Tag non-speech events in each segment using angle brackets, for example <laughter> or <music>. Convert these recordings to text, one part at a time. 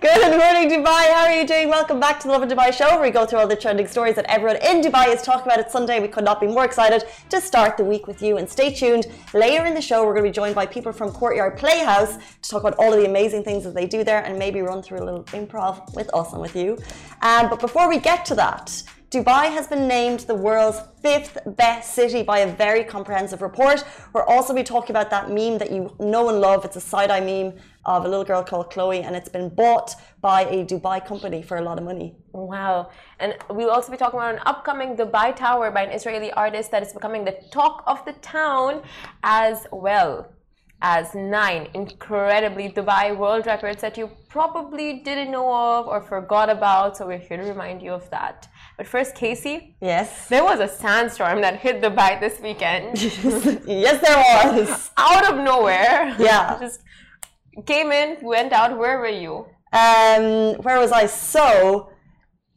Good morning, Dubai. How are you doing? Welcome back to the Lovin Dubai show, where we go through all the trending stories that everyone in Dubai is talking about. It's Sunday. We could not be more excited to start the week with you. And stay tuned. Later in the show, we're going to be joined by people from Courtyard Playhouse to talk about all of the amazing things that they do there and maybe run through a little improv with us and with you. Um, but before we get to that, Dubai has been named the world's fifth best city by a very comprehensive report. We'll also going to be talking about that meme that you know and love. It's a side eye meme of a little girl called Chloe, and it's been bought by a Dubai company for a lot of money. Wow. And we'll also be talking about an upcoming Dubai Tower by an Israeli artist that is becoming the talk of the town as well as nine incredibly Dubai world records that you probably didn't know of or forgot about. So we're here to remind you of that. But first, Casey. Yes. There was a sandstorm that hit Dubai this weekend. <laughs> yes, there was. <laughs> Out of nowhere. Yeah. <laughs> Just came in, went out. Where were you? Um, where was I? So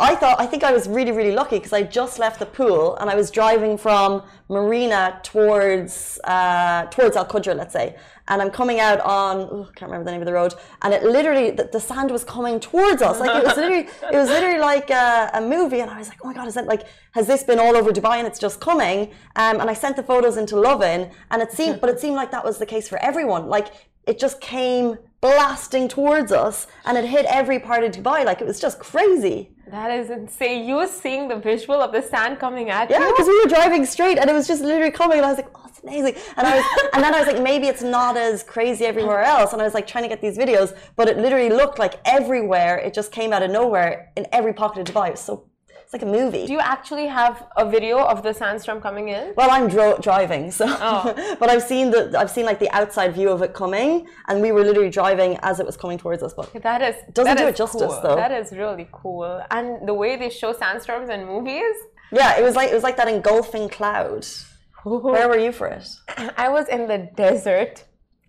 I thought I think I was really really lucky because I just left the pool and I was driving from Marina towards uh, towards Al Qudra, let's say, and I'm coming out on I can't remember the name of the road, and it literally the, the sand was coming towards us, like it was literally it was literally like a, a, movie, and I was like, oh my god, is that like has this been all over Dubai and it's just coming? Um, and I sent the photos into Lovin, and it seemed, but it seemed like that was the case for everyone, like it just came blasting towards us and it hit every part of Dubai. Like it was just crazy. That is insane. You were seeing the visual of the sand coming at yeah, you. Yeah, because we were driving straight and it was just literally coming and I was like, oh, it's amazing. And I was <laughs> and then I was like, maybe it's not as crazy everywhere <laughs> else. And I was like trying to get these videos, but it literally looked like everywhere it just came out of nowhere in every pocket of Dubai. It was so it's like a movie. Do you actually have a video of the sandstorm coming in? Well, I'm dro- driving, so oh. <laughs> but I've seen the I've seen like the outside view of it coming, and we were literally driving as it was coming towards us. But that is doesn't that do is it justice cool. though. That is really cool, and the way they show sandstorms in movies. Yeah, it was like it was like that engulfing cloud. Where were you for it? I was in the desert.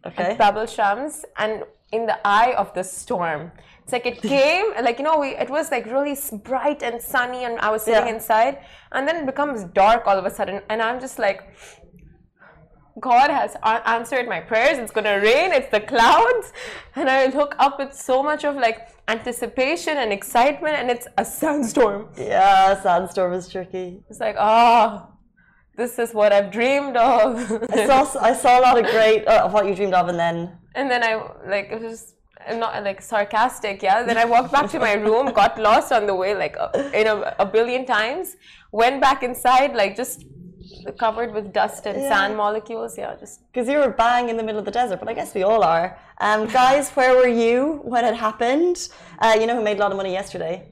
Okay. Bab Shams, and in the eye of the storm. It's like it <laughs> came, like you know, we it was like really bright and sunny, and I was sitting yeah. inside, and then it becomes dark all of a sudden, and I'm just like, God has answered my prayers. It's gonna rain. It's the clouds, and I look up with so much of like anticipation and excitement, and it's a sandstorm. Yeah, sandstorm is tricky. It's like ah. Oh, this is what I've dreamed of. I saw I saw a lot of great <laughs> uh, of what you dreamed of, and then and then I like it was I'm not like sarcastic, yeah. Then I walked back to my room, <laughs> got lost on the way like you know a billion times, went back inside like just covered with dust and yeah. sand molecules. Yeah, just because you were bang in the middle of the desert, but I guess we all are. Um, guys, where were you when it happened? Uh, you know who made a lot of money yesterday?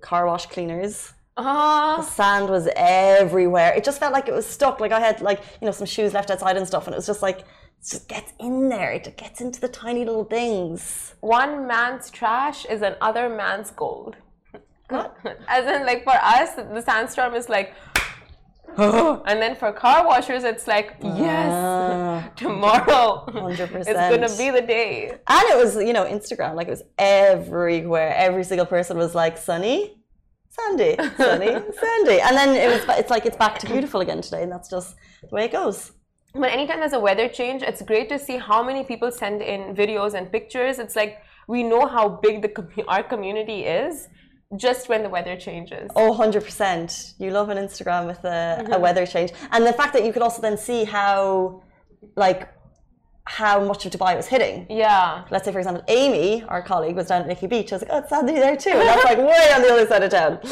Car wash cleaners. Uh, the sand was everywhere. It just felt like it was stuck. Like I had like you know some shoes left outside and stuff, and it was just like just gets in there. It gets into the tiny little things. One man's trash is another man's gold. What? <laughs> As in, like for us, the sandstorm is like, <gasps> and then for car washers, it's like, yes, uh, <laughs> tomorrow, 100%. <laughs> it's gonna be the day. And it was, you know, Instagram, like it was everywhere. Every single person was like, sunny, sandy, sunny, sandy, and then it was, it's like it's back to beautiful again today, and that's just the way it goes. But anytime there's a weather change, it's great to see how many people send in videos and pictures. It's like we know how big the <laughs> our community is just when the weather changes. Oh, 100%. You love an Instagram with a, mm-hmm. a weather change. And the fact that you could also then see how, like, how much of Dubai was hitting. Yeah. Let's say, for example, Amy, our colleague, was down at Nikki Beach. I was like, oh, it's Sandy there too. And that's like way on the other side of town. <laughs>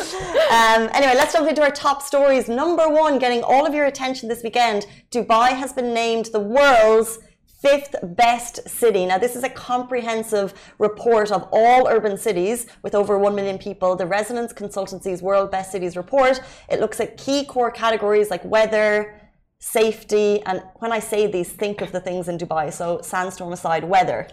Um, anyway, let's jump into our top stories. Number one, getting all of your attention this weekend, Dubai has been named the world's fifth best city. Now, this is a comprehensive report of all urban cities with over 1 million people. The Resonance Consultancy's World Best Cities report. It looks at key core categories like weather, safety, and when I say these, think of the things in Dubai. So, sandstorm aside, weather,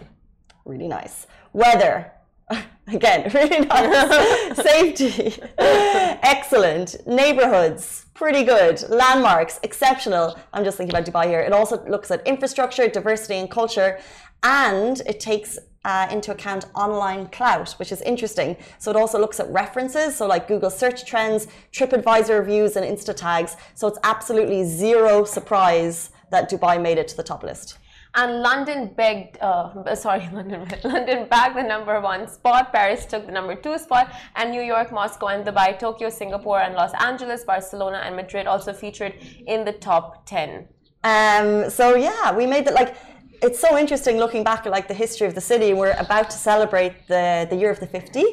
really nice. Weather, <laughs> again, <laughs> really nice. <laughs> safety, excellent. Neighborhoods, pretty good. Landmarks, exceptional. I'm just thinking about Dubai here. It also looks at infrastructure, diversity, and culture, and it takes uh, into account online clout, which is interesting. So it also looks at references, so like Google search trends, TripAdvisor reviews, and Insta tags. So it's absolutely zero surprise that Dubai made it to the top list. And London begged, uh, <laughs> sorry, London, <laughs> London bagged the number one spot. Paris took the number two spot, and New York, Moscow, and Dubai, Tokyo, Singapore, and Los Angeles, Barcelona, and Madrid also featured in the top ten. Um, so yeah, we made it like it's so interesting looking back at like the history of the city. We're about to celebrate the the year of the fifty.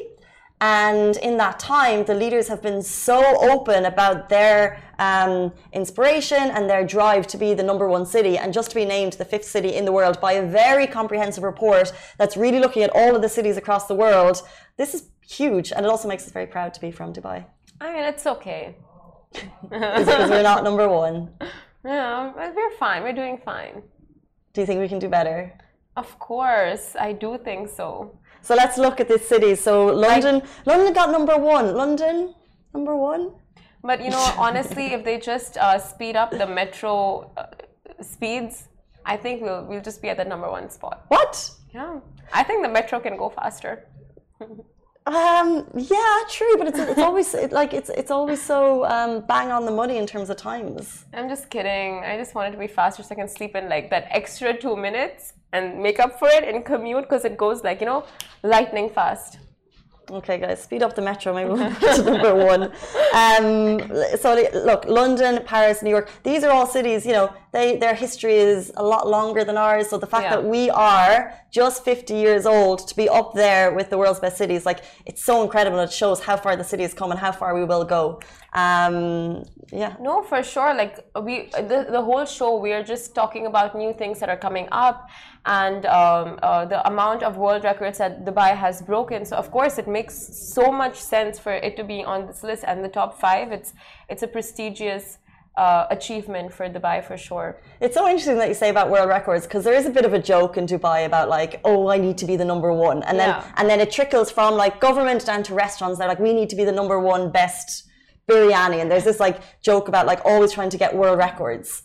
And in that time, the leaders have been so open about their um, inspiration and their drive to be the number one city and just to be named the fifth city in the world by a very comprehensive report that's really looking at all of the cities across the world. This is huge, and it also makes us very proud to be from Dubai. I mean, it's okay. because we're not number one. <laughs> Yeah, we're fine. We're doing fine. Do you think we can do better? Of course, I do think so. So let's look at these cities. So London, like, London got number one. London, number one. But you know, honestly, if they just uh, speed up the metro uh, speeds, I think we'll we'll just be at the number one spot. What? Yeah, I think the metro can go faster. <laughs> Um, yeah, true, but it's it's always it, like it's it's always so um, bang on the money in terms of times. I'm just kidding. I just wanted to be faster so I can sleep in like that extra two minutes and make up for it and commute because it goes like you know lightning fast. Okay, guys, speed up the metro. Maybe we'll get to number one. <laughs> Um, so, look, London, Paris, New York. These are all cities. You know, they their history is a lot longer than ours. So the fact yeah. that we are just 50 years old to be up there with the world's best cities, like it's so incredible. It shows how far the city has come and how far we will go. Um, yeah. No, for sure. Like we, the the whole show, we are just talking about new things that are coming up and um, uh, the amount of world records that Dubai has broken. So of course, it makes so much sense for it to be on this list and the top five. It's it's a prestigious. Uh, achievement for Dubai for sure. It's so interesting that you say about world records because there is a bit of a joke in Dubai about like, oh, I need to be the number one, and then yeah. and then it trickles from like government down to restaurants. They're like, we need to be the number one best biryani, and there's this like joke about like always trying to get world records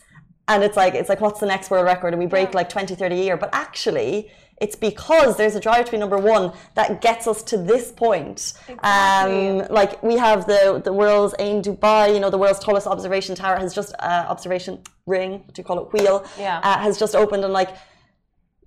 and it's like it's like what's the next world record and we break yeah. like 20 30 a year but actually it's because there's a drive to be number one that gets us to this point. Exactly. Um, like we have the the world's Ain Dubai, you know, the world's tallest observation tower has just uh, observation ring, what do you call it, wheel, yeah. uh, has just opened, and like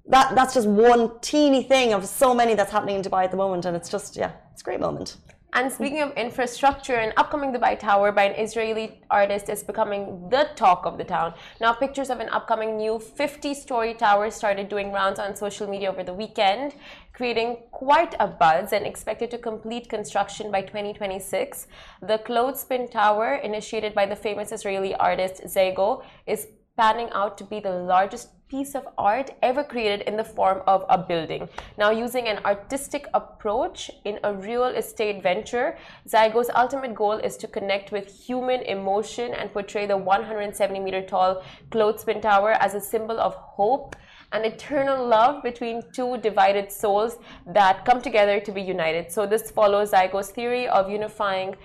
that that's just one teeny thing of so many that's happening in Dubai at the moment, and it's just yeah, it's a great moment. And speaking of infrastructure, an upcoming Dubai tower by an Israeli artist is becoming the talk of the town. Now, pictures of an upcoming new 50 story tower started doing rounds on social media over the weekend, creating quite a buzz and expected to complete construction by 2026. The Clothespin Tower, initiated by the famous Israeli artist Zago, is panning out to be the largest piece of art ever created in the form of a building. Now, using an artistic approach in a real estate venture, Zygo's ultimate goal is to connect with human emotion and portray the 170 meter tall Clothespin Tower as a symbol of hope and eternal love between two divided souls that come together to be united. So, this follows Zygo's theory of unifying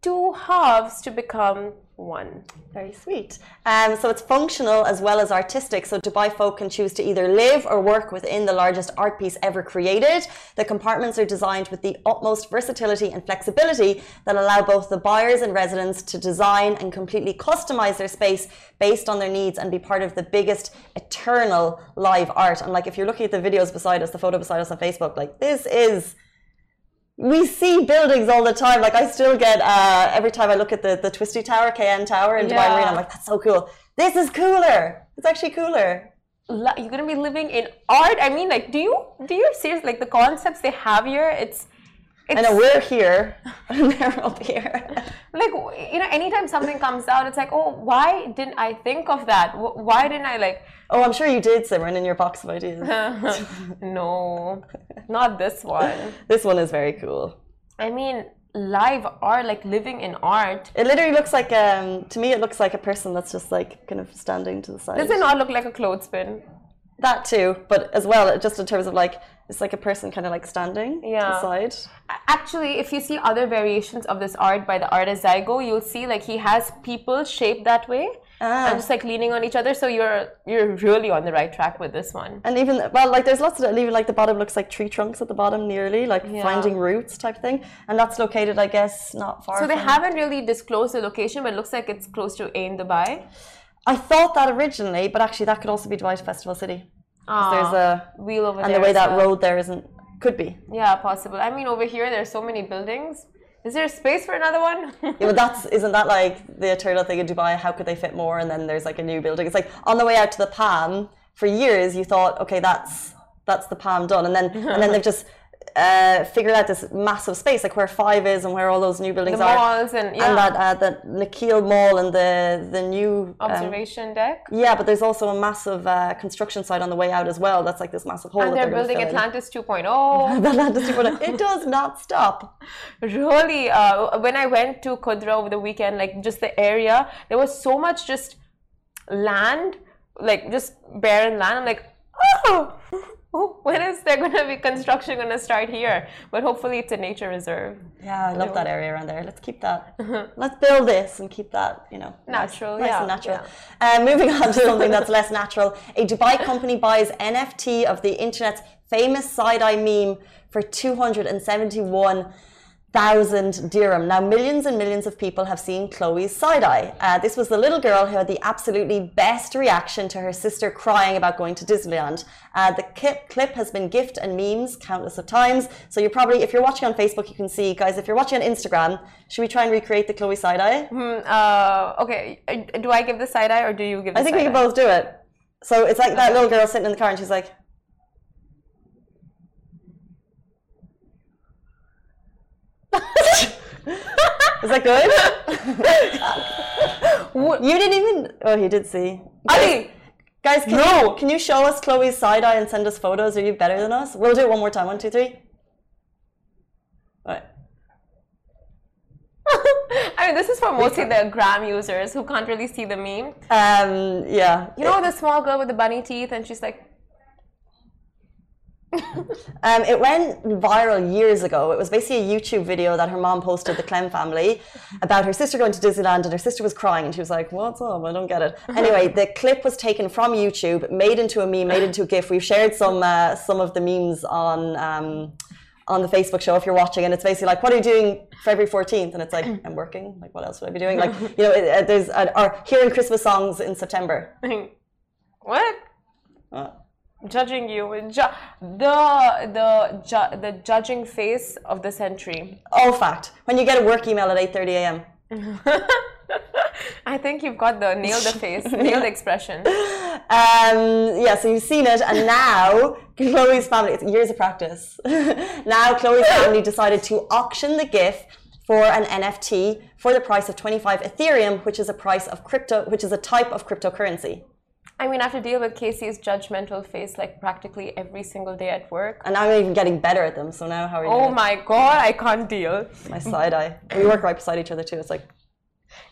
two halves to become one. Very sweet. Um, so it's functional as well as artistic. So Dubai folk can choose to either live or work within the largest art piece ever created. The compartments are designed with the utmost versatility and flexibility that allow both the buyers and residents to design and completely customize their space based on their needs and be part of the biggest eternal live art. And like if you're looking at the videos beside us, the photo beside us on Facebook, like this is we see buildings all the time. Like I still get uh, every time I look at the the Twisty Tower, Cayan Tower in yeah. Dubai Marina. I'm like, that's so cool. This is cooler. It's actually cooler. You're gonna be living in art. I mean, like, do you do you see like the concepts they have here? It's it's, I know we're here, and they're up here. like you know, anytime something comes out, it's like, oh, why didn't I think of that? Why didn't I like? Oh, I'm sure you did, Simran, in your box of ideas. <laughs> no, not this one. <laughs> This one is very cool. I mean, live art, like living in art. It literally looks like, um, to me, it looks like a person that's just like kind of standing to the side. Does it not look like a clothespin? that too, but as well, just in terms of like it's like a person kind of like standing Yeah. aside. Actually, if you see other variations of this art by the artist Zygo, you'll see like he has people shaped that way Ah. and just like leaning on each other. So you're you're really on the right track with this one. And even well, like there's lots of even like the bottom looks like tree trunks at the bottom, nearly like Yeah. finding roots type thing, and that's located, I guess, not far. So they haven't really disclosed the location, but it looks like it's close to Ain Dubai. I thought that originally, but actually that could also be Dubai Festival City. There's a wheel over and there. the way that well. road there isn't could be. Yeah, possible. I mean, over here there's so many buildings. Is there space for another one? Yeah, but that's isn't that like the eternal thing in Dubai? How could they fit more? And then there's like a new building. It's like on the way out to the Palm. For years, you thought, okay, that's that's the Palm done, and then and then they've just uh, figured out this massive space, like where Five is and where all those new buildings the are, malls and yeah, and that uh, the Nakheel Mall and the the new um, observation deck. yeah, but there's also a massive uh, construction site on the way out as well. That's like this massive hole. And that they're gonna building. Atlantis 2.0. <laughs> Atlantis 2.0. It does not stop. <laughs> really uh, when i went to Qudra over the weekend like just the area there was so much just land like just barren land i'm like oh <laughs> when is there going to be construction going to start here but hopefully it's a nature reserve Yeah, I love that area around there. Let's keep that. <laughs> Let's build this and keep that, you know, Natural, nice, yeah, and natural. Uh, moving on to something that's less natural. A Dubai company buys NFT of the internet's famous side-eye meme for 271 thousand dirham. Now, millions and millions of people have seen Chloe's side eye. Uh, this was the little girl who had the absolutely best reaction to her sister crying about going to Disneyland. Uh, the clip, clip has been gift and memes countless of times. So you're probably, if you're watching on Facebook, you can see, guys. If you're watching on Instagram, should we try and recreate the Chloe side eye? Hmm, uh, okay do i give the side eye or do you give the I think we can both do it. So it's like that little girl sitting in the car, and she's like. Is that good? you didn't even. Oh, he did see. ali Guys, can, No. you, can you show us Chloe's side eye and send us photos? Are you better than us? We'll do it one more time. One, two, three. All right. <laughs> i mean this is for mostly the gram users who can't really see the meme Um. Yeah. you know the small girl with the bunny teeth and she's like Um, it went viral years ago. It was basically a YouTube video that her mom posted, the Clem family, about her sister going to Disneyland and her sister was crying and she was like, What's up? I don't get it. Anyway, the clip was taken from YouTube, made into a meme, made into a GIF. We've shared some uh, some of the memes on um, on the Facebook show if you're watching, and it's basically like, What are you doing February 14th? And it's like, I'm working. Like, what else would I be doing? Like, you know, it, uh, there's uh, or hearing Christmas songs in September. <laughs> what Uh, judging you ju- the the ju- the judging face of the century oh fact. When you get a work email at 8:30 a.m. <laughs> i think you've got the nail the face <laughs> nail the expression Um, yeah, so you've seen it, and now <laughs> Chloe's family, it's years of practice. now Chloe's family decided to auction the GIF for an NFT for the price of 25 Ethereum, which is a price of crypto, which is a type of cryptocurrency. I mean i have to deal with casey's judgmental face like practically every single day at work And I'm even getting better at them. So now, how are you? oh gonna- my god i can't deal my side eye. We work right beside each other too. It's like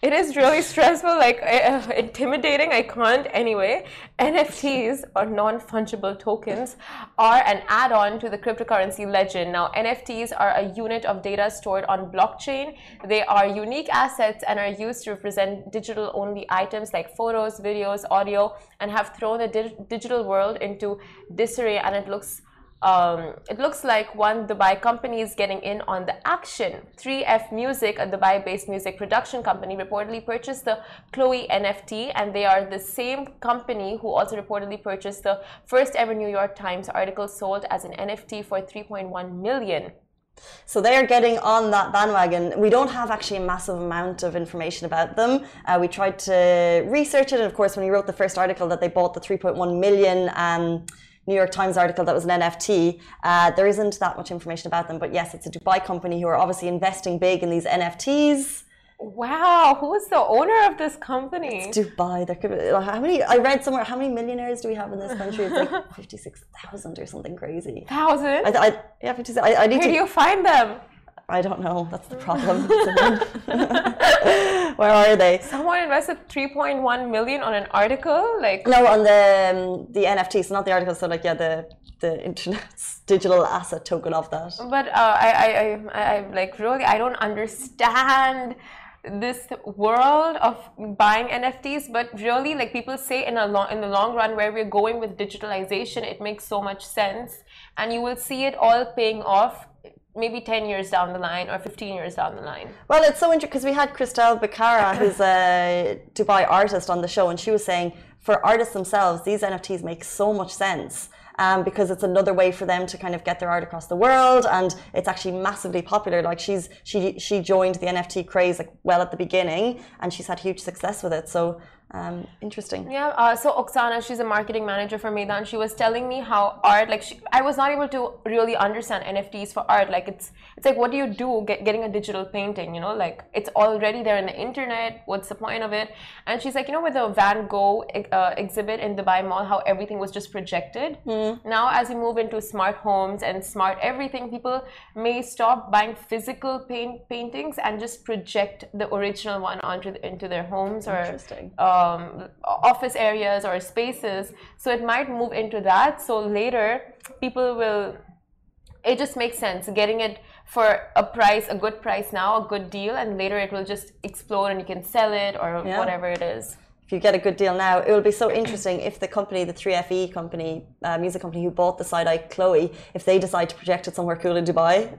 It is really stressful, like uh, intimidating. I can't anyway. NFTs or non fungible tokens are an add on to the cryptocurrency legend. Now, NFTs are a unit of data stored on blockchain. They are unique assets and are used to represent digital only items like photos, videos, audio, and have thrown the di- digital world into disarray. And it looks um, it looks like one Dubai company is getting in on the action. 3F Music, a Dubai based music production company, reportedly purchased the Chloe NFT, and they are the same company who also reportedly purchased the first ever New York Times article sold as an NFT for 3.1 million. So they are getting on that bandwagon. We don't have actually a massive amount of information about them. Uh, we tried to research it, and of course, when we wrote the first article that they bought the 3.1 million um, New York Times article that was an NFT, uh, there isn't that much information about them. But yes, it's a Dubai company who are obviously investing big in these NFTs. Wow, who is the owner of this company? Dubai, there could be, how many? I read somewhere how many millionaires do we have in this country? It's like <laughs> fifty-six thousand or something crazy. Thousand? I, I yeah, 56, I, I need Where to. do you find them? I don't know. That's the problem. <laughs> <laughs> <laughs> Where are they? Someone invested 3.1 million on an article, like No, on the um, the NFT, so not the article. So like yeah, the the internet's <laughs> digital asset token of that. But uh, I, I, I, I, I, like really, I don't understand this world of buying NFTs. But really, like people say, in a long, in the long run, where we're going with digitalization, it makes so much sense, and you will see it all paying off. Maybe 10 years down the line or 15 years down the line. Well, it's so interesting because we had Christelle Becara, who's a Dubai artist, on the show, and she was saying for artists themselves, these NFTs make so much sense um, because it's another way for them to kind of get their art across the world, and it's actually massively popular. Like she's she she joined the NFT craze like well at the beginning, and she's had huge success with it. So um, interesting. Yeah. Uh, so Oksana, she's a marketing manager for Meydan. She was telling me how art, like, she, I was not able to really understand NFTs for art. Like, it's it's like, what do you do get, getting a digital painting? You know, like it's already there in the internet. What's the point of it? And she's like, you know, with the Van Gogh uh, exhibit in Dubai Mall, how everything was just projected. Mm. Now, as we move into smart homes and smart everything, people may stop buying physical paint paintings and just project the original one onto the, into their homes or. Interesting. Uh, um, office areas or spaces. So it might move into that. So later, people will. It just makes sense getting it for a price, a good price now, a good deal, and later it will just explode and you can sell it or yeah. whatever it is if you get a good deal now, it will be so interesting if the company, the 3FE company, uh, music company who bought the side eye Chloe, if they decide to project it somewhere cool in Dubai.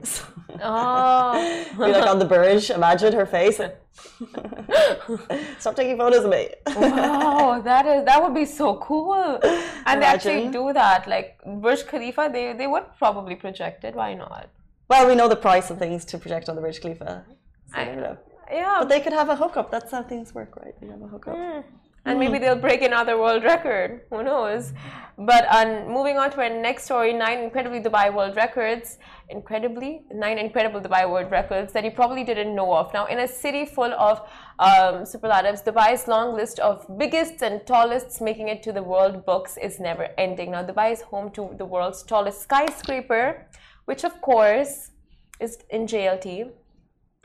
<laughs> oh. be like on the Burj, imagine her face. <laughs> Stop taking photos of me. wow, that is that would be so cool. And imagine. they actually do that. Like Burj Khalifa, they, they would probably project it. Why not? Well, we know the price of things to project on the Burj Khalifa. So, I, yeah. But they could have a hookup. That's how things work, right? They have a hookup. Mm. And maybe they'll break another world record. Who knows? But um, moving on to our next story nine incredibly Dubai world records. Incredibly, nine incredible Dubai world records that you probably didn't know of. Now, in a city full of um, superlatives, Dubai's long list of biggest and tallest making it to the world books is never ending. Now, Dubai is home to the world's tallest skyscraper, which of course is in JLT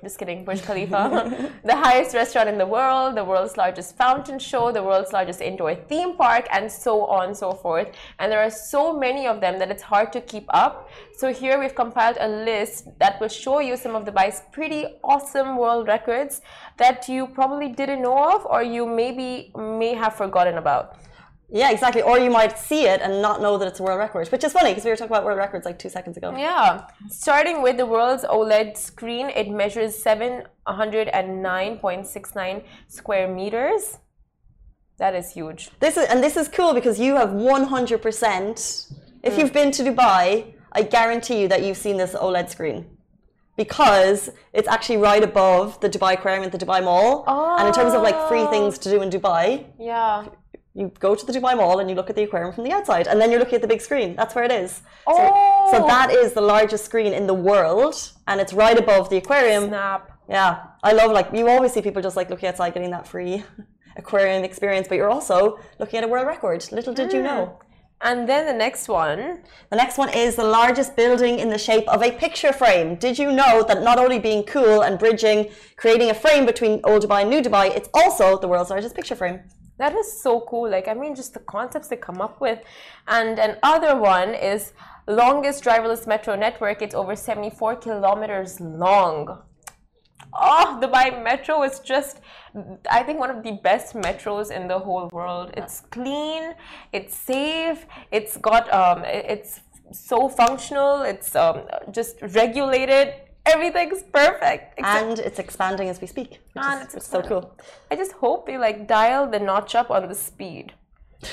just kidding, Burj Khalifa, <laughs> the highest restaurant in the world, the world's largest fountain show, the world's largest indoor theme park, and so on and so forth. And there are so many of them that it's hard to keep up. So here we've compiled a list that will show you some of the Dubai's pretty awesome world records that you probably didn't know of or you maybe may have forgotten about. Yeah, exactly. Or you might see it and not know that it's a world record, which is funny because we were talking about world records like two seconds ago. Yeah. Starting with the world's OLED screen, it measures 709.69 square meters. That is huge. This is and this is cool because you have 100%. If mm. you've been to Dubai, I guarantee you that you've seen this OLED screen because it's actually right above the Dubai Aquarium at the Dubai Mall. Oh. And in terms of like free things to do in Dubai, yeah, you go to the Dubai Mall and you look at the aquarium from the outside, and then you're looking at the big screen. That's where it is. Oh. So, so that is the largest screen in the world, and it's right above the aquarium. Snap. Yeah, I love like you always see people just like looking outside getting that free <laughs> aquarium experience, but you're also looking at a world record. Little did mm. you know. And then the next one. The next one is the largest building in the shape of a picture frame. Did you know that not only being cool and bridging, creating a frame between old Dubai and new Dubai, it's also the world's largest picture frame? That is so cool. Like, I mean, just the concepts they come up with. And another one is longest driverless metro network. It's over 74 kilometers long. Oh, the Dubai Metro is just, I think, one of the best metros in the whole world. It's clean, it's safe, it's got, um, it's so functional, it's um, just regulated everything's perfect. and it's expanding as we speak. and is, it's, so cool. I just hope they like dial the notch up on the speed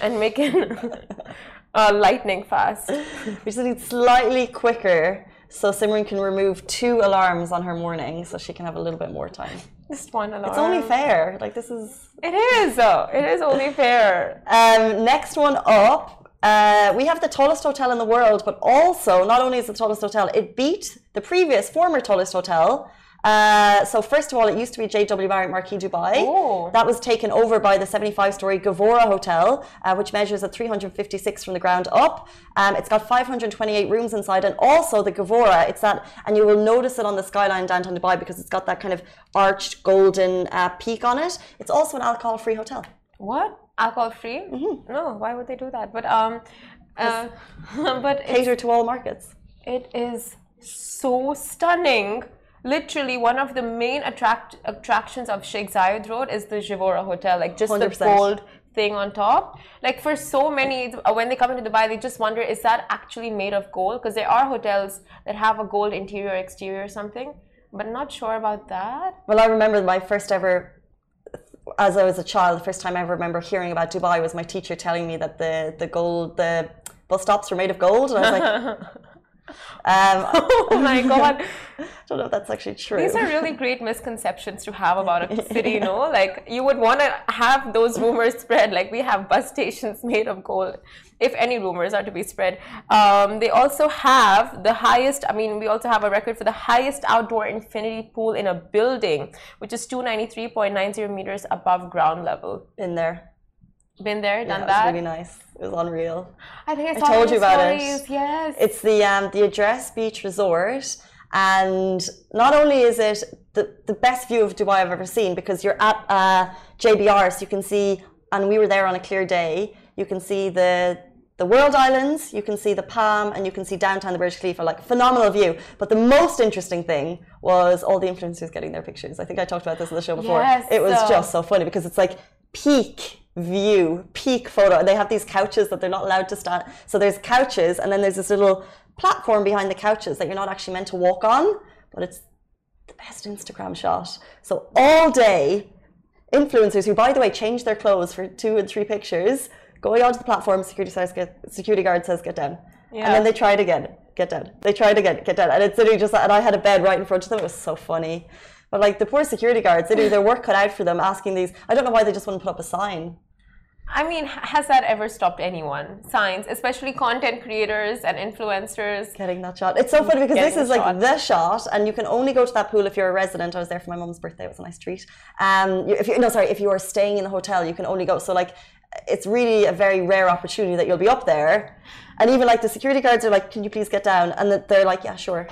and make it <laughs> uh, lightning fast. We just need slightly quicker so Simran can remove two alarms on her morning so she can have a little bit more time. Just one alarm. It's only fair. Like this is. It is though. It is only fair. Um, next one up uh, we have the tallest hotel in the world, but also not only is it the tallest hotel, it beat the previous former tallest hotel Uh, so first of all, it used to be JW Marriott Marquis Dubai. Oh. That was taken over by the 75-story Gevora Hotel, uh, which measures at 356 from the ground up. Um, it's got 528 rooms inside, and also the Gevora. It's that, and you will notice it on the skyline downtown Dubai because it's got that kind of arched golden uh, peak on it. It's also an alcohol-free hotel. What? Alcohol free? Mm-hmm. No, why would they do that? But um, uh, <laughs> but Cater to all markets. It is so stunning. Literally, one of the main attract attractions of Sheikh Zayed Road is the Gevora Hotel, like just the 100%. gold thing on top. Like for so many, uh, when they come into Dubai, they just wonder is that actually made of gold? Because there are hotels that have a gold interior, exterior, or something, but not sure about that. Well, I remember my first ever, as I was a child, the first time I remember hearing about Dubai was my teacher telling me that the the gold, the bus stops were made of gold, and I was like, <laughs> um, <laughs> oh my <laughs> god. I don't know if that's actually true. These are really great misconceptions to have about a city, you know? Like, you would want to have those rumors spread. Like, we have bus stations made of gold, if any rumors are to be spread. Um, they also have the highest, I mean, we also have a record for the highest outdoor infinity pool in a building, which is 293.90 meters above ground level. in there. Been there, Yeah, done it was that? really nice. It was unreal. I think I, I told you about stories. it. Yes. It's the um, the Address Beach Resort, and not only is it the, the best view of Dubai I've ever seen because you're at uh, JBR, so you can see, and we were there on a clear day. You can see the the World Islands, you can see the Palm, and you can see downtown the Burj Khalifa, like phenomenal view. But the most interesting thing was all the influencers getting their pictures. I think I talked about this in the show before. Yes, it was so- just so funny because it's like peak view, peak photo. They have these couches that they're not allowed to stand. So there's couches, and then there's this little platform behind the couches that you're not actually meant to walk on, but it's the best Instagram shot. So all day, influencers who, by the way, change their clothes for two and three pictures, going onto the platform. Security says, "Get." Security guard says, "Get down," Yeah. and then they try it again. Get down. They try it again. Get down. And it's literally just, and I had a bed right in front of them. It was so funny. But like the poor security guards, literally their work cut out for them asking these. I don't know why they just wouldn't put up a sign. I mean, has that ever stopped anyone? Signs, especially content creators and influencers. Getting that shot. It's so funny because this is like shot. the shot, and you can only go to that pool if you're a resident. I was there for my mom's birthday; it was a nice treat. Um, if you no, sorry, if you are staying in the hotel, you can only go. So like, it's really a very rare opportunity that you'll be up there, and even like the security guards are like, "Can you please get down?" And they're like, "Yeah, sure."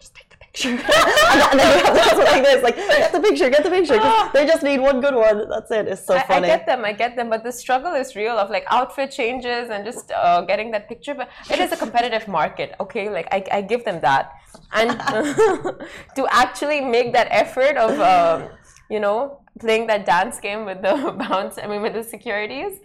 Just take the picture, <laughs> and, then- and then you have this like this, like get the picture, get the picture. They just need one good one. That's it. It's so I, I get them, I get them, but the struggle is real of like outfit changes and just uh, getting that picture. But it is a competitive market, okay? Like I, I give them that, and <laughs> <laughs> to actually make that effort of, um, you know, playing that dance game with the <laughs> bounce, I mean, with the securities,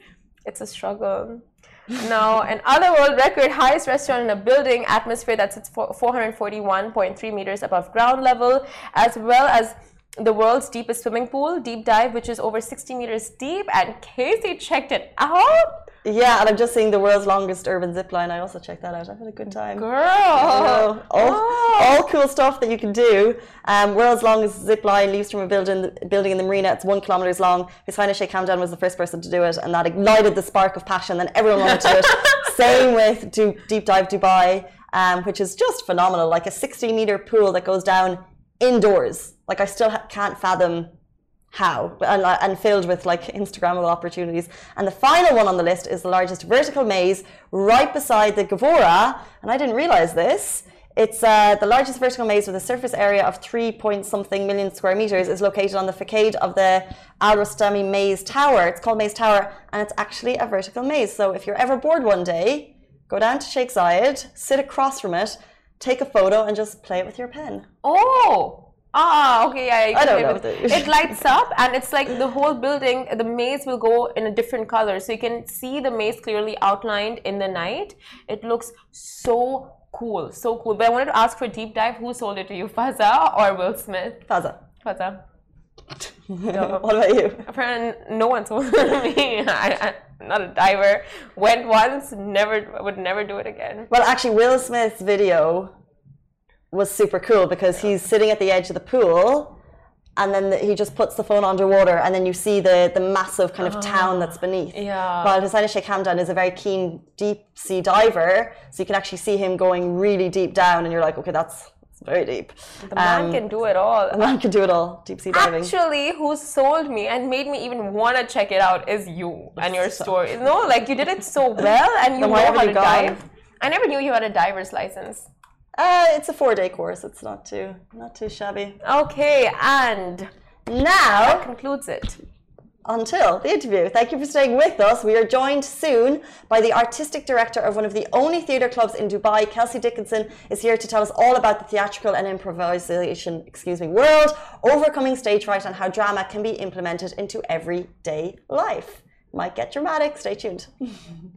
it's a struggle. Now, an other world record highest restaurant in a building atmosphere that sits for 441.3 meters above ground level, as well as the world's deepest swimming pool, Deep Dive, which is over 60 meters deep. And Casey checked it out. Yeah, and I'm just seeing the world's longest urban zip line. I also checked that out. I've had a good time. Girl. all, Oh. all cool stuff that you can do. Um, world's longest zip line leaves from a building, building in the marina. It's one kilometers long. His Highness Sheikh Hamdan was the first person to do it, and that ignited the spark of passion. Then everyone wanted to do it. <laughs> Same with Deep Dive Dubai, um, which is just phenomenal. Like a 60 meter pool that goes down indoors. Like I still ha- can't fathom how? And, and filled with like instagrammable opportunities. And the final one on the list is the largest vertical maze right beside the Gevora. And i didn't realize this. It's uh, the largest vertical maze with a surface area of 3 point something million square meters is located on the facade of the al rostami maze tower. It's called maze tower and it's actually a vertical maze. So if you're ever bored one day go down to sheikh zayed sit across from it take a photo and just play it with your pen. Oh. Ah, okay, yeah. you I don't know if It lights up, and it's like the whole building. The maze will go in a different color, so you can see the maze clearly outlined in the night. It looks so cool, so cool. But I wanted to ask for a deep dive. Who sold it to you, <laughs> Fazza or Will Smith? Fazza. Fazza. <laughs> what about you Apparently, no one told me. <laughs> I, I, not a diver. Went once, never would never do it again. Well, actually, Will Smith's video was super cool because he's sitting at the edge of the pool, and then the, he just puts the phone underwater, and then you see the the massive kind of town that's beneath. Yeah. While Hussein Sheikh Hamdan is a very keen deep sea diver, so you can actually see him going really deep down, and you're like, okay, that's very deep. The man Um, can do it all. The man can do it all. Deep sea diving. Actually, who sold me and made me even want to check it out is you and your story. No, like you did it so <laughs> well and you know how to gone? dive. I never knew you had a diver's license. Uh, it's a four-day course. It's not too not too shabby. Okay, and Now, that concludes it. until the interview. Thank you for staying with us. We are joined soon by the artistic director of one of the only theatre clubs in Dubai. Kelsey Dickinson is here to tell us all about the theatrical and improvisation, excuse me, world, overcoming stage fright, and how drama can be implemented into everyday life. Might get dramatic. Stay tuned. <laughs>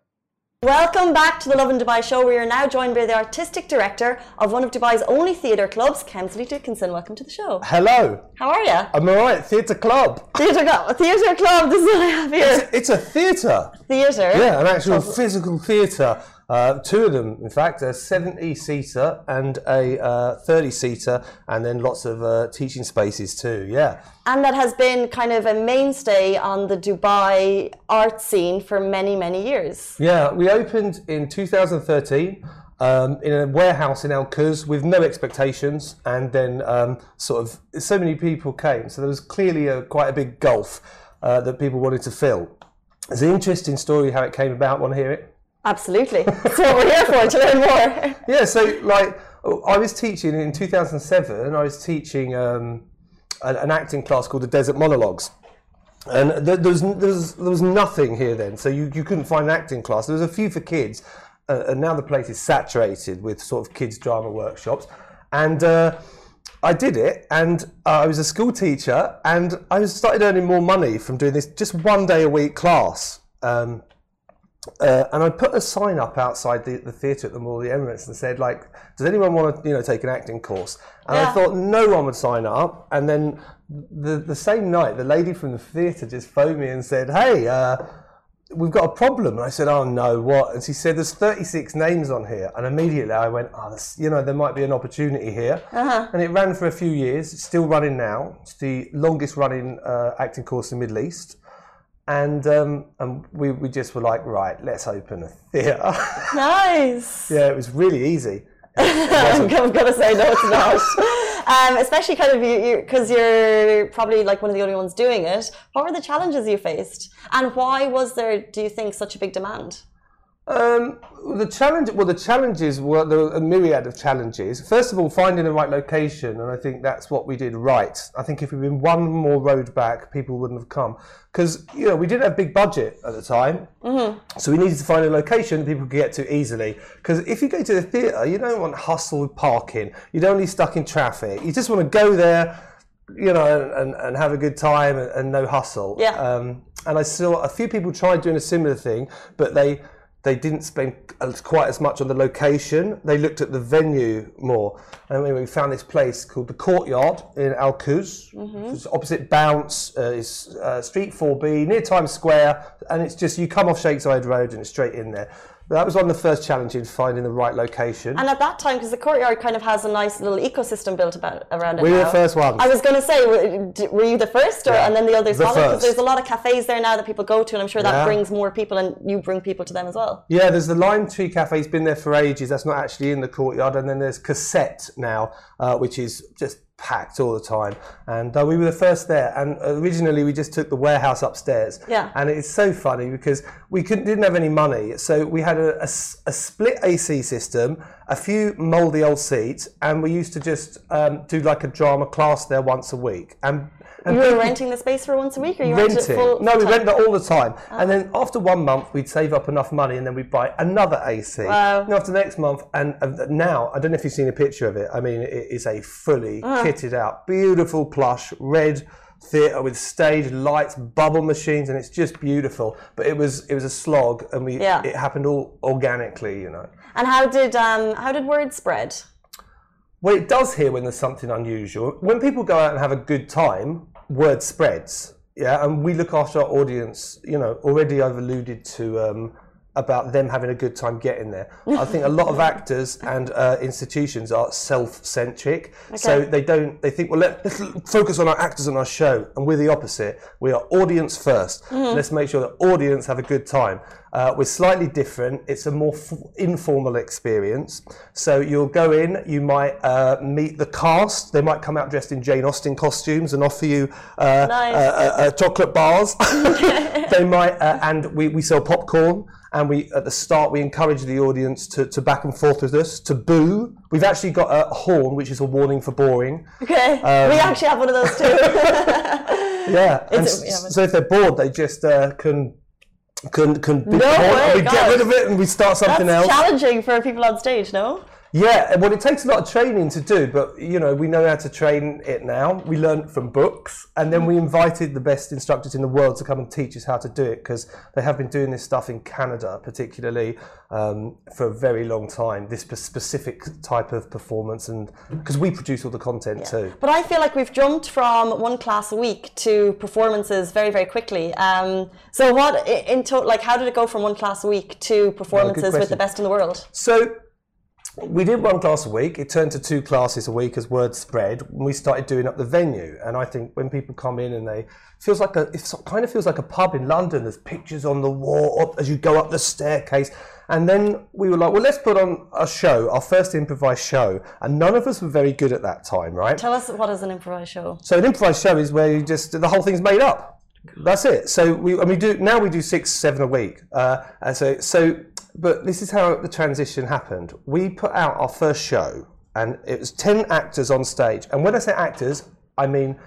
Welcome back to the Lovin Dubai show. We are now joined by the artistic director of one of Dubai's only theatre clubs, Kelsey Dickinson. Welcome to the show. Hello, How are you? I'm alright. Theatre club. Theatre club. Theatre club. <laughs> This is what I have here. It's a theatre. Theatre. Yeah, an actual physical theatre. Uh, two of them, in fact, a 70 seater and a uh, 30 seater, and then lots of uh, teaching spaces too. Yeah. And that has been kind of a mainstay on the Dubai art scene for many, many years. Yeah, we opened in 2013 um, in a warehouse in Al Quoz with no expectations, and then um, sort of so many people came. So there was clearly a, quite a big gulf uh, that people wanted to fill. It's an interesting story how it came about. Want to hear it? Absolutely. That's what we're here for, to learn more. <laughs> Yeah, so like I was teaching in 2007. I was teaching um, an, an acting class called the Desert Monologues, and there, was, there was there was nothing here then. So you, you couldn't find an acting class. There was a few for kids, uh, and now the place is saturated with sort of kids drama workshops, and. Uh, I did it, and uh, I was a school teacher, and I started earning more money from doing this just one day a week class. Um, uh, and I put a sign up outside the, the theatre at the Mall of the Emirates and said, like, does anyone want to, you know, take an acting course? And Yeah. I thought no one would sign up. And then the the same night, the lady from the theatre just phoned me and said, hey, uh, we've got a problem. And I said, oh no, what? And she said, there's 36 names on here. And immediately I went, oh, you know, there might be an opportunity here. And it ran for a few years. It's still running now. It's the longest running uh, acting course in the Middle East. And, um, and we, we just were like, right, let's open a theatre. <laughs> Nice. yeah, it was really easy. <laughs> I'm going to say no, it's not. um, especially kind of you, because you, are probably like one of the only ones doing it. What were the challenges you faced, and why was there, do you think, such a big demand? Um, the challenge, well, the challenges were there were a myriad of challenges. First of all, finding the right location, and I think that's what we did right. I think if we'd been one more road back, people wouldn't have come because you know we didn't have big budget at the time, so we needed to find a location that people could get to easily. Because if you go to the theatre, you don't want hustle with parking. You don't want to be stuck in traffic. You just want to go there. You know, and, and, and have a good time and, and no hustle. Yeah. Um, and I saw a few people tried doing a similar thing, but they they didn't spend quite as much on the location. They looked at the venue more. And we- found this place called the Courtyard in Al which is opposite Bounce, uh, is uh, Street 4B, near Times Square. And it's just, you come off Sheikh Zayed Road and it's straight in there. That was one of the first challenges, finding the right location. And at that time, because the courtyard kind of has a nice little ecosystem built about around it. We were the first ones. I was going to say, were, you the first, or Yeah. and then the others The followed? Because there's a lot of cafes there now that people go to, and I'm sure that Yeah. brings more people, and you bring people to them as well. Yeah, there's the Lime Tree Cafe. It's been there for ages. That's not actually in the courtyard. And then there's Cassette now, uh, which is just packed all the time. And uh, we were the first there. And originally, we just took the warehouse upstairs. Yeah. And it's so funny because we couldn't, didn't have any money. So we had a a split AC system, a few mouldy old seats, and we used to just um, do like a drama class there once a week. And You were renting the space for once a week, or you rented it full? no, we full rent time? that all the time. And then after one month, we'd save up enough money and then we'd buy another AC. Wow. And after the next month, and now, I don't know if you've seen a picture of it. I mean, it is a fully Uh. kitted out, beautiful plush, red theatre with stage lights, bubble machines, and it's just beautiful. But it was it was a slog, and we Yeah. it happened all organically, you know. And how did um how did word spread? Well, it does here when there's something unusual. When people go out and have a good time, word spreads. Yeah, and we look after our audience. You know, already I've alluded to um, about them having a good time getting there. I think a lot of actors and uh, institutions are self-centric, so they don't. They think, well, let, let's focus on our actors and our show, and we're the opposite. We are audience 1st Mm-hmm. Let's make sure the audience have a good time. Uh, we're slightly different. It's a more f- informal experience. So you'll go in, you might uh, meet the cast. They might come out dressed in Jane Austen costumes and offer you uh, Nice. uh, uh, uh, chocolate bars. <laughs> <laughs> they might, uh, and we, we sell popcorn. And we at the start we encourage the audience to, to back and forth with us, to boo. We've actually got a horn, which is a warning for boring. Okay. Um, we actually have one of those too. <laughs> Yeah, and yeah, so if they're bored, they just uh, can can can No way, we get rid of it and we start something That's else. challenging for people on stage, no? Yeah, well, it takes a lot of training to do, but you know, we know how to train it now. We learned from books, and then we invited the best instructors in the world to come and teach us how to do it because they have been doing this stuff in Canada, particularly um, for a very long time. This specific type of performance, and because we produce all the content too. But I feel like we've jumped from one class a week to performances very, very quickly. Um, so what in total, like, how did it go from one class a week to performances with the best in the world? So we did one class a week. It turned to two classes a week as word spread. When we started doing up the venue, and I think when people come in and they feels like a, it kind of feels like a pub in London. There's pictures on the wall up as you go up the staircase. And then we were like, well, let's put on a show, our first improvised show. And none of us were very good at that time, right? Tell us what is an improvised show? So an improvised show is where you just the whole thing's made up. That's it. So we and we do now we do six seven a week. Uh, and so so but this is how the transition happened. We put out our first show and it was ten actors on stage. And when I say actors, I mean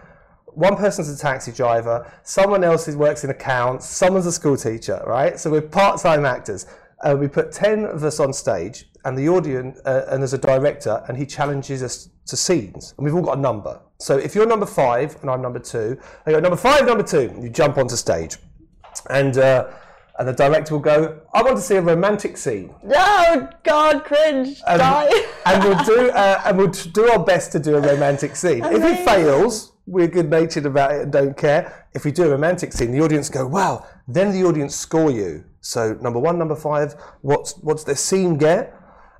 one person's a taxi driver, someone else works in accounts, someone's a school teacher, right? So we're part-time actors. Uh, we put 10 of us on stage and the audience uh, and there's a director and he challenges us to scenes and we've all got a number so if you're number five and i'm number two they go number five number two you jump onto stage and uh, and the director will go i want to see a romantic scene Oh God, cringe! and, Die. <laughs> and we'll do uh, and we'll do our best to do a romantic scene. If it fails, we're good natured about it and don't care. If we do a romantic scene, the audience go, "Wow!" Then the audience score you. So number one, number five, what's what's their scene get?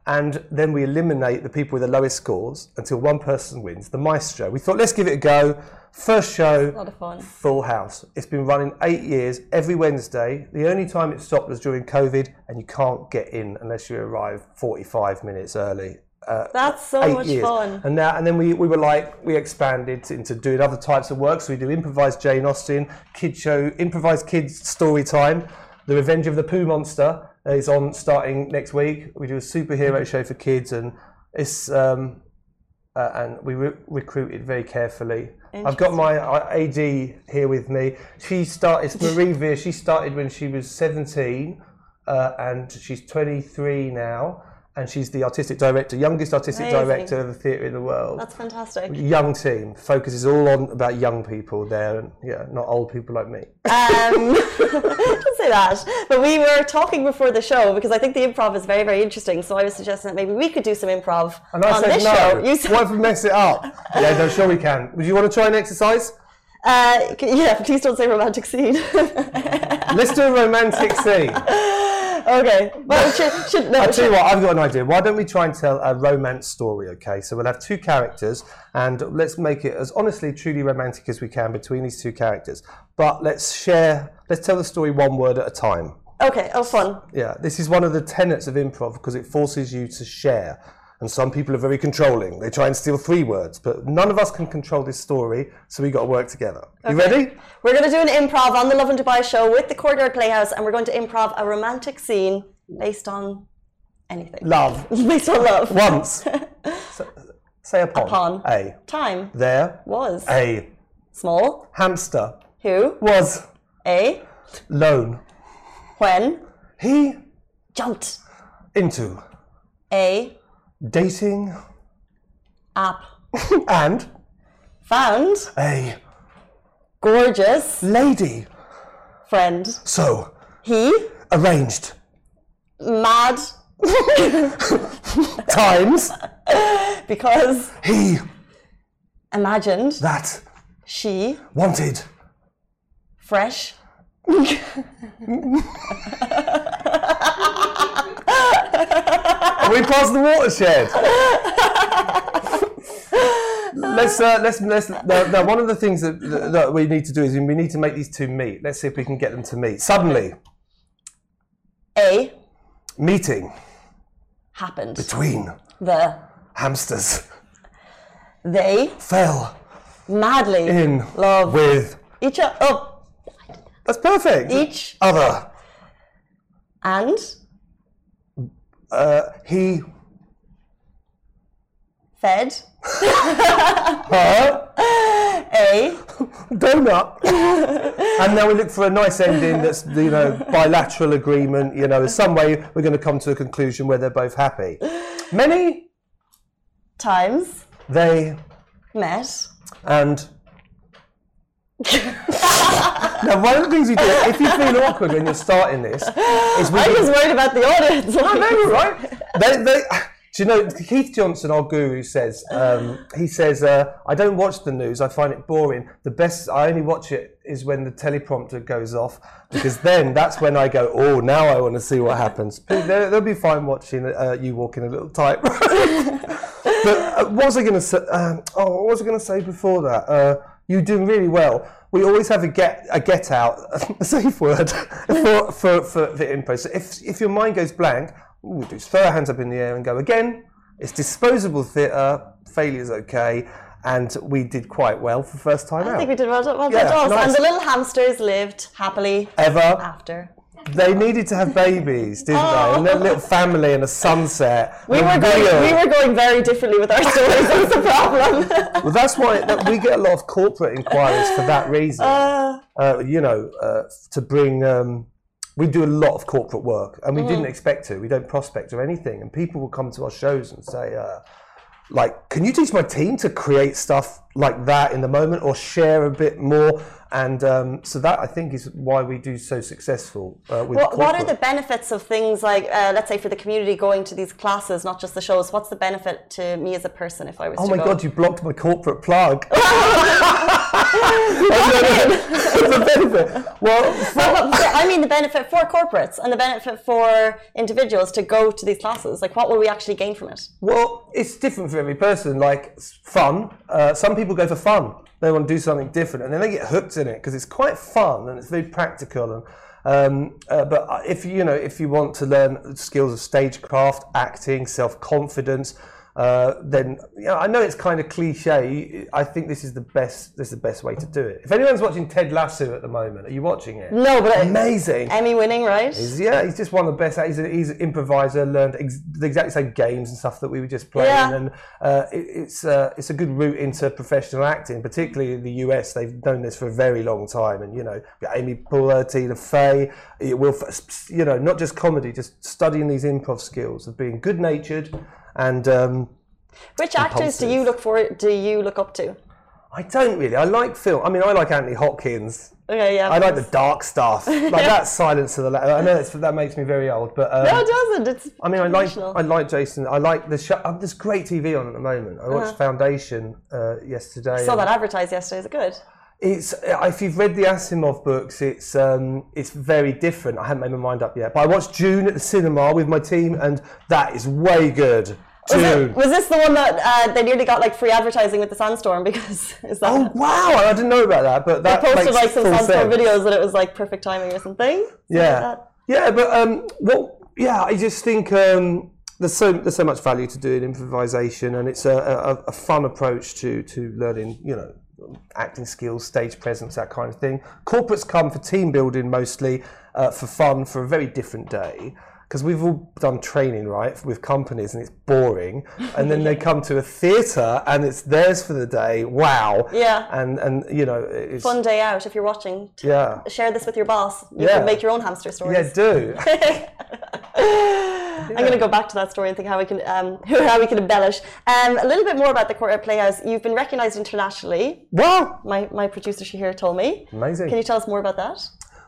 And then we eliminate the people with the lowest scores until one person wins, the maestro. We thought, let's give it a go. First show, lot of fun. full house. It's been running eight years every Wednesday. The only time it stopped was during COVID, and you can't get in unless you arrive 45 minutes early. Uh, That's so much years. fun. And now, and then we, we were like, we expanded into doing other types of work. So we do improvised Jane Austen, kid show, improvised kids story time. The Revenge of the Pooh Monster is on starting next week. We do a superhero show for kids, and it's um, uh, and we re- recruited very carefully. I've got my uh, AD here with me. She started, it's <laughs> Marie Veer. She started when she was 17, uh, and she's 23 now. And she's the artistic director, youngest artistic Amazing. director of a theatre in the world. That's fantastic. Young team focuses all on about young people there, and yeah, not old people like me. Um, <laughs> <laughs> don't say that. But we were talking before the show because I think the improv is very, very interesting. So I was suggesting that maybe we could do some improv And I on said this no. show. You said, what if we mess it up? yeah, no, sure we can. Would you want to try an exercise? uh, yeah, please don't say romantic scene. <laughs> Let's do a romantic scene. Okay, but should, should no. I'll tell you what, I've got an idea. Why don't we try and tell a romance story, okay? So we'll have two characters and let's make it as honestly, truly romantic as we can between these two characters. But let's share, let's tell the story one word at a time. Okay, oh fun. Yeah, this is one of the tenets of improv because it forces you to share. And some people are very controlling. They try and steal three words, but none of us can control this story, so we got to work together. You ready? We're going to do an improv on the Lovin Dubai show with the Courtyard Playhouse, and we're going to improv a romantic scene based on anything. Love. <laughs> based on love. Once. <laughs> S- say upon. Upon. A. Time There. was A. small. Hamster. Who? Was. A. Lone. When? He. Jumped. Into. A. Dating. App. <laughs> And. Found. A. Gorgeous. Lady. Friend. So. He. Arranged. Mad. <laughs> Times. Because He. imagined. That. She. Wanted. Fresh. <laughs> Are we past the watershed? let's uh, let's let's now, now one of the things that, that we need to do is we need to make these two meet. Let's see if we can get them to meet. Suddenly, A meeting happened. between The hamsters they fell madly in love with. each other. Oh, That's perfect. each other. and Uh, he fed <laughs> her a donut. and now we look for a nice ending that's, you know, bilateral agreement. You know, in some way we're going to come to a conclusion where they're both happy. Many, times they, met. and. Now, one of the things we do, <laughs> if you feel awkward when you're starting this, is we. I was worried about the audience. I know, right? <laughs> They, they, do you know Keith Johnstone, our guru, says um, he says uh, I don't watch the news. I find it boring. The best I only watch it is when the teleprompter goes off because then that's when I go. Oh, now I want to see what happens. They'll, they'll be fine watching uh, you walking a little tight. <laughs> but uh, what was I going to say? Um, oh, what was I going to say before that? You're doing really well. We always have a get a get out, <laughs> a safe word <laughs> for for for, for improv. So if if your mind goes blank, we do throw our hands up in the air and go again. It's disposable theatre. Failure's okay, and we did quite well for the first time I out. think we did well, well Yeah, nice. And the little hamsters lived happily Ever after. They needed to have babies, didn't they? A little family and a sunset. We and were, going, real. we were going very differently with our stories. That's the problem. Well, that's why that we get a lot of corporate inquiries for that reason. Uh, uh, you know, uh, to bring. Um, we do a lot of corporate work, and we Mm. didn't expect to. We don't prospect or anything, and people will come to our shows and say, uh, like, "Can you teach my team to create stuff like that in the moment, or share a bit more?" And um, so that I think is why we do so successful uh, with. what, what are the benefits of things like, uh, let's say, for the community going to these classes, not just the shows? What's the benefit to me as a person if I was Oh to my go? god, you blocked my corporate plug. <laughs> <laughs> the benefit. Well, <laughs> Well, but I mean the benefit for corporates and the benefit for individuals to go to these classes. Like, what will we actually gain from it? Well, it's different for every person. Like fun. Uh, some people go for fun. They want to do something different, and then they get hooked in it because it's quite fun and it's very practical. And um, uh, but if you know if you want to learn skills of stagecraft, acting, self confidence. Uh, then you know, I know it's kind of cliche. I think this is the best. This is the best way to do it. If anyone's watching Ted Lasso at the moment, are you watching it? No, but Amazing. Emmy winning, right? He's- yeah, he's just one of the best. He's, a, he's an improviser, learned ex- the exact same games and stuff that we were just playing, Yeah. and uh, it, it's uh, it's a good route into professional acting, particularly in the US. They've known this for a very long time, and you know, Amy Poehler, Tina Fey, will, you know, not just comedy, just studying these improv skills of being good natured, and um, Which actors do you look for? Do you look up to? I don't really. I like film. I mean, I like Anthony Hopkins. Okay, yeah. I like the dark stuff, <laughs> like that Silence of the Lambs. I know it's, that makes me very old, but um, No, it doesn't. It's. I mean, I like. I like Jason. I like the show. Um, there's great TV on at the moment. I watched Foundation uh, yesterday. Uh-huh. saw that advertised yesterday. Is it good? It's uh, if you've read the Asimov books, it's um, it's very different. I haven't made my mind up yet, but I watched Dune at the cinema with my team, and that is way good. Was, it, was this the one that uh, they nearly got like free advertising with the Sandstorm? <laughs> Because is that Oh wow! I didn't know about that, but that posted like some Sandstorm sense. videos that it was like perfect timing or something? Something like Yeah, yeah, but um, what? Yeah, I just think um, there's so there's so much value to doing improvisation, and it's a, a, a fun approach to to learning. You know, acting skills, stage presence, that kind of thing. Corporates come for team building mostly, uh, for fun, for a very different day. Because we've all done training, right, with companies, and it's boring. <laughs> And then they come to a theatre, and it's theirs for the day. Wow. Yeah. And and you know, it's Fun day out if you're watching. yeah. Share this with your boss. You Yeah. can make your own hamster stories. Yeah, do. <laughs> <laughs> I'm going to go back to that story and think how we can um, <laughs> how we can embellish. Um, a little bit more about the Courtyard Playhouse. You've been recognised internationally. wow. My my producer she here told me. Amazing. Can you tell us more about that?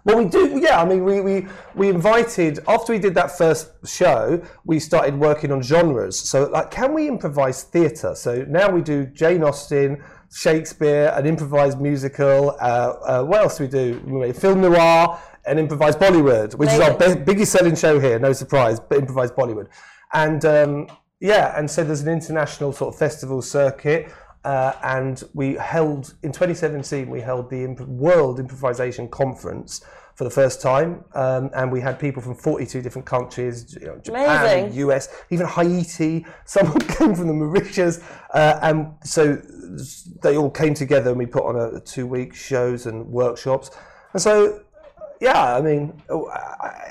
Well, we do. Yeah, I mean, we, we we invited after we did that first show, we started working on genres. So, like, can we improvise theatre? So now we do Jane Austen, Shakespeare, an improvised musical. Uh, uh, what else do we do? We made film noir, and improvised Bollywood, which is our biggest selling show here. No surprise, but improvised Bollywood. And um, yeah, and so there's an international sort of festival circuit. Uh, and we held in 2017 we held the Imp- World Improvisation Conference for the first time, um, and we had people from 42 different countries, you know, Japan. US, even Haiti. <laughs> Someone came from the Mauritius, uh, and so they all came together, and we put on a, two-week shows and workshops. And so, yeah, I mean, uh,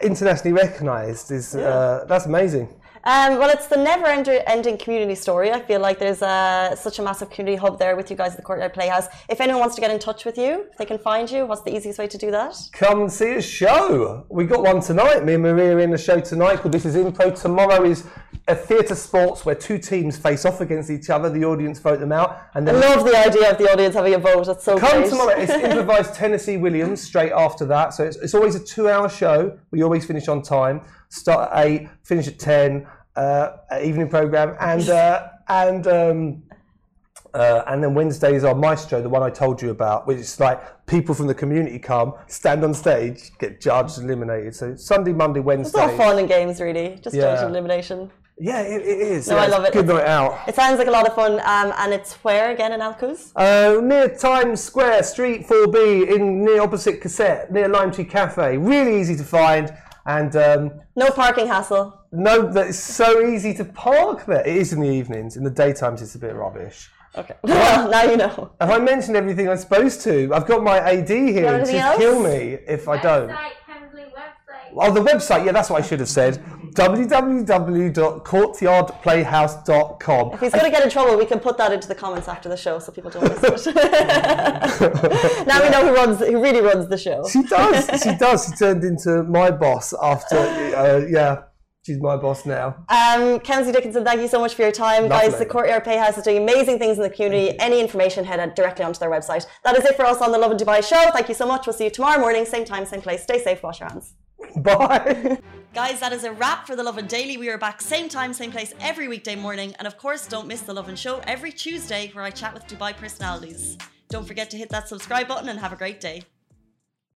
internationally recognised is uh, that's amazing. Um, well, it's the never-ending community story. I feel like there's uh, such a massive community hub there with you guys at the Courtyard Playhouse. If anyone wants to get in touch with you, if they can find you, what's the easiest way to do that? Come see a show. We got one tonight. Me and Maria are in a show tonight called This Is Impro. Tomorrow is a theatre sports where two teams face off against each other. The audience vote them out, and I love the idea of the audience having a vote. That's so Come great. tomorrow. It's <laughs> improvised Tennessee Williams straight after that. So it's, it's always a two-hour show. We always finish on time. Start at eight, finish at ten. Uh, evening program, and uh, and um, uh, and then Wednesdays are Maestro, the one I told you about, which is like people from the community come, stand on stage, get judged, eliminated. So Sunday, Monday, Wednesday. It's all fun and games, really. Just Yeah. judge elimination. Yeah, it, it is. No, yeah, I love it. Good night out. It sounds like a lot of fun, um, and it's where again in Al Quoz? Uh, near Times Square, Street 4B, in near opposite Cassette, near Lime Tree Cafe. Really easy to find, and um, No parking hassle. No, that it's so easy to park there. It is in the evenings. In the daytimes, it's a bit rubbish. Okay. <laughs> Well, now you know. Have I mentioned everything I'm supposed to? I've got my AD here. anything She'd else? kill me if I don't. Website, website. Oh, the website. Yeah, that's what I should have said. www.courtyardplayhouse.com. If he's going to get in trouble, we can put that into the comments after the show so people don't miss it. <laughs> now we know who runs, who really runs the show. She does. She does. She turned into my boss after. Uh, yeah, she's my boss now. Um, Kelsey Dickinson, thank you so much for your time. Guys, the Courtyard Playhouse is doing amazing things in the community. Any information, head directly onto their website. That is it for us on the Lovin Dubai show. Thank you so much. We'll see you tomorrow morning, same time, same place. Stay safe, wash your hands. Bye. <laughs> Guys, that is a wrap for the Lovin Daily. We are back same time, same place every weekday morning. And of course, don't miss the Love and Show every Tuesday where I chat with Dubai personalities. Don't forget to hit that subscribe button and have a great day.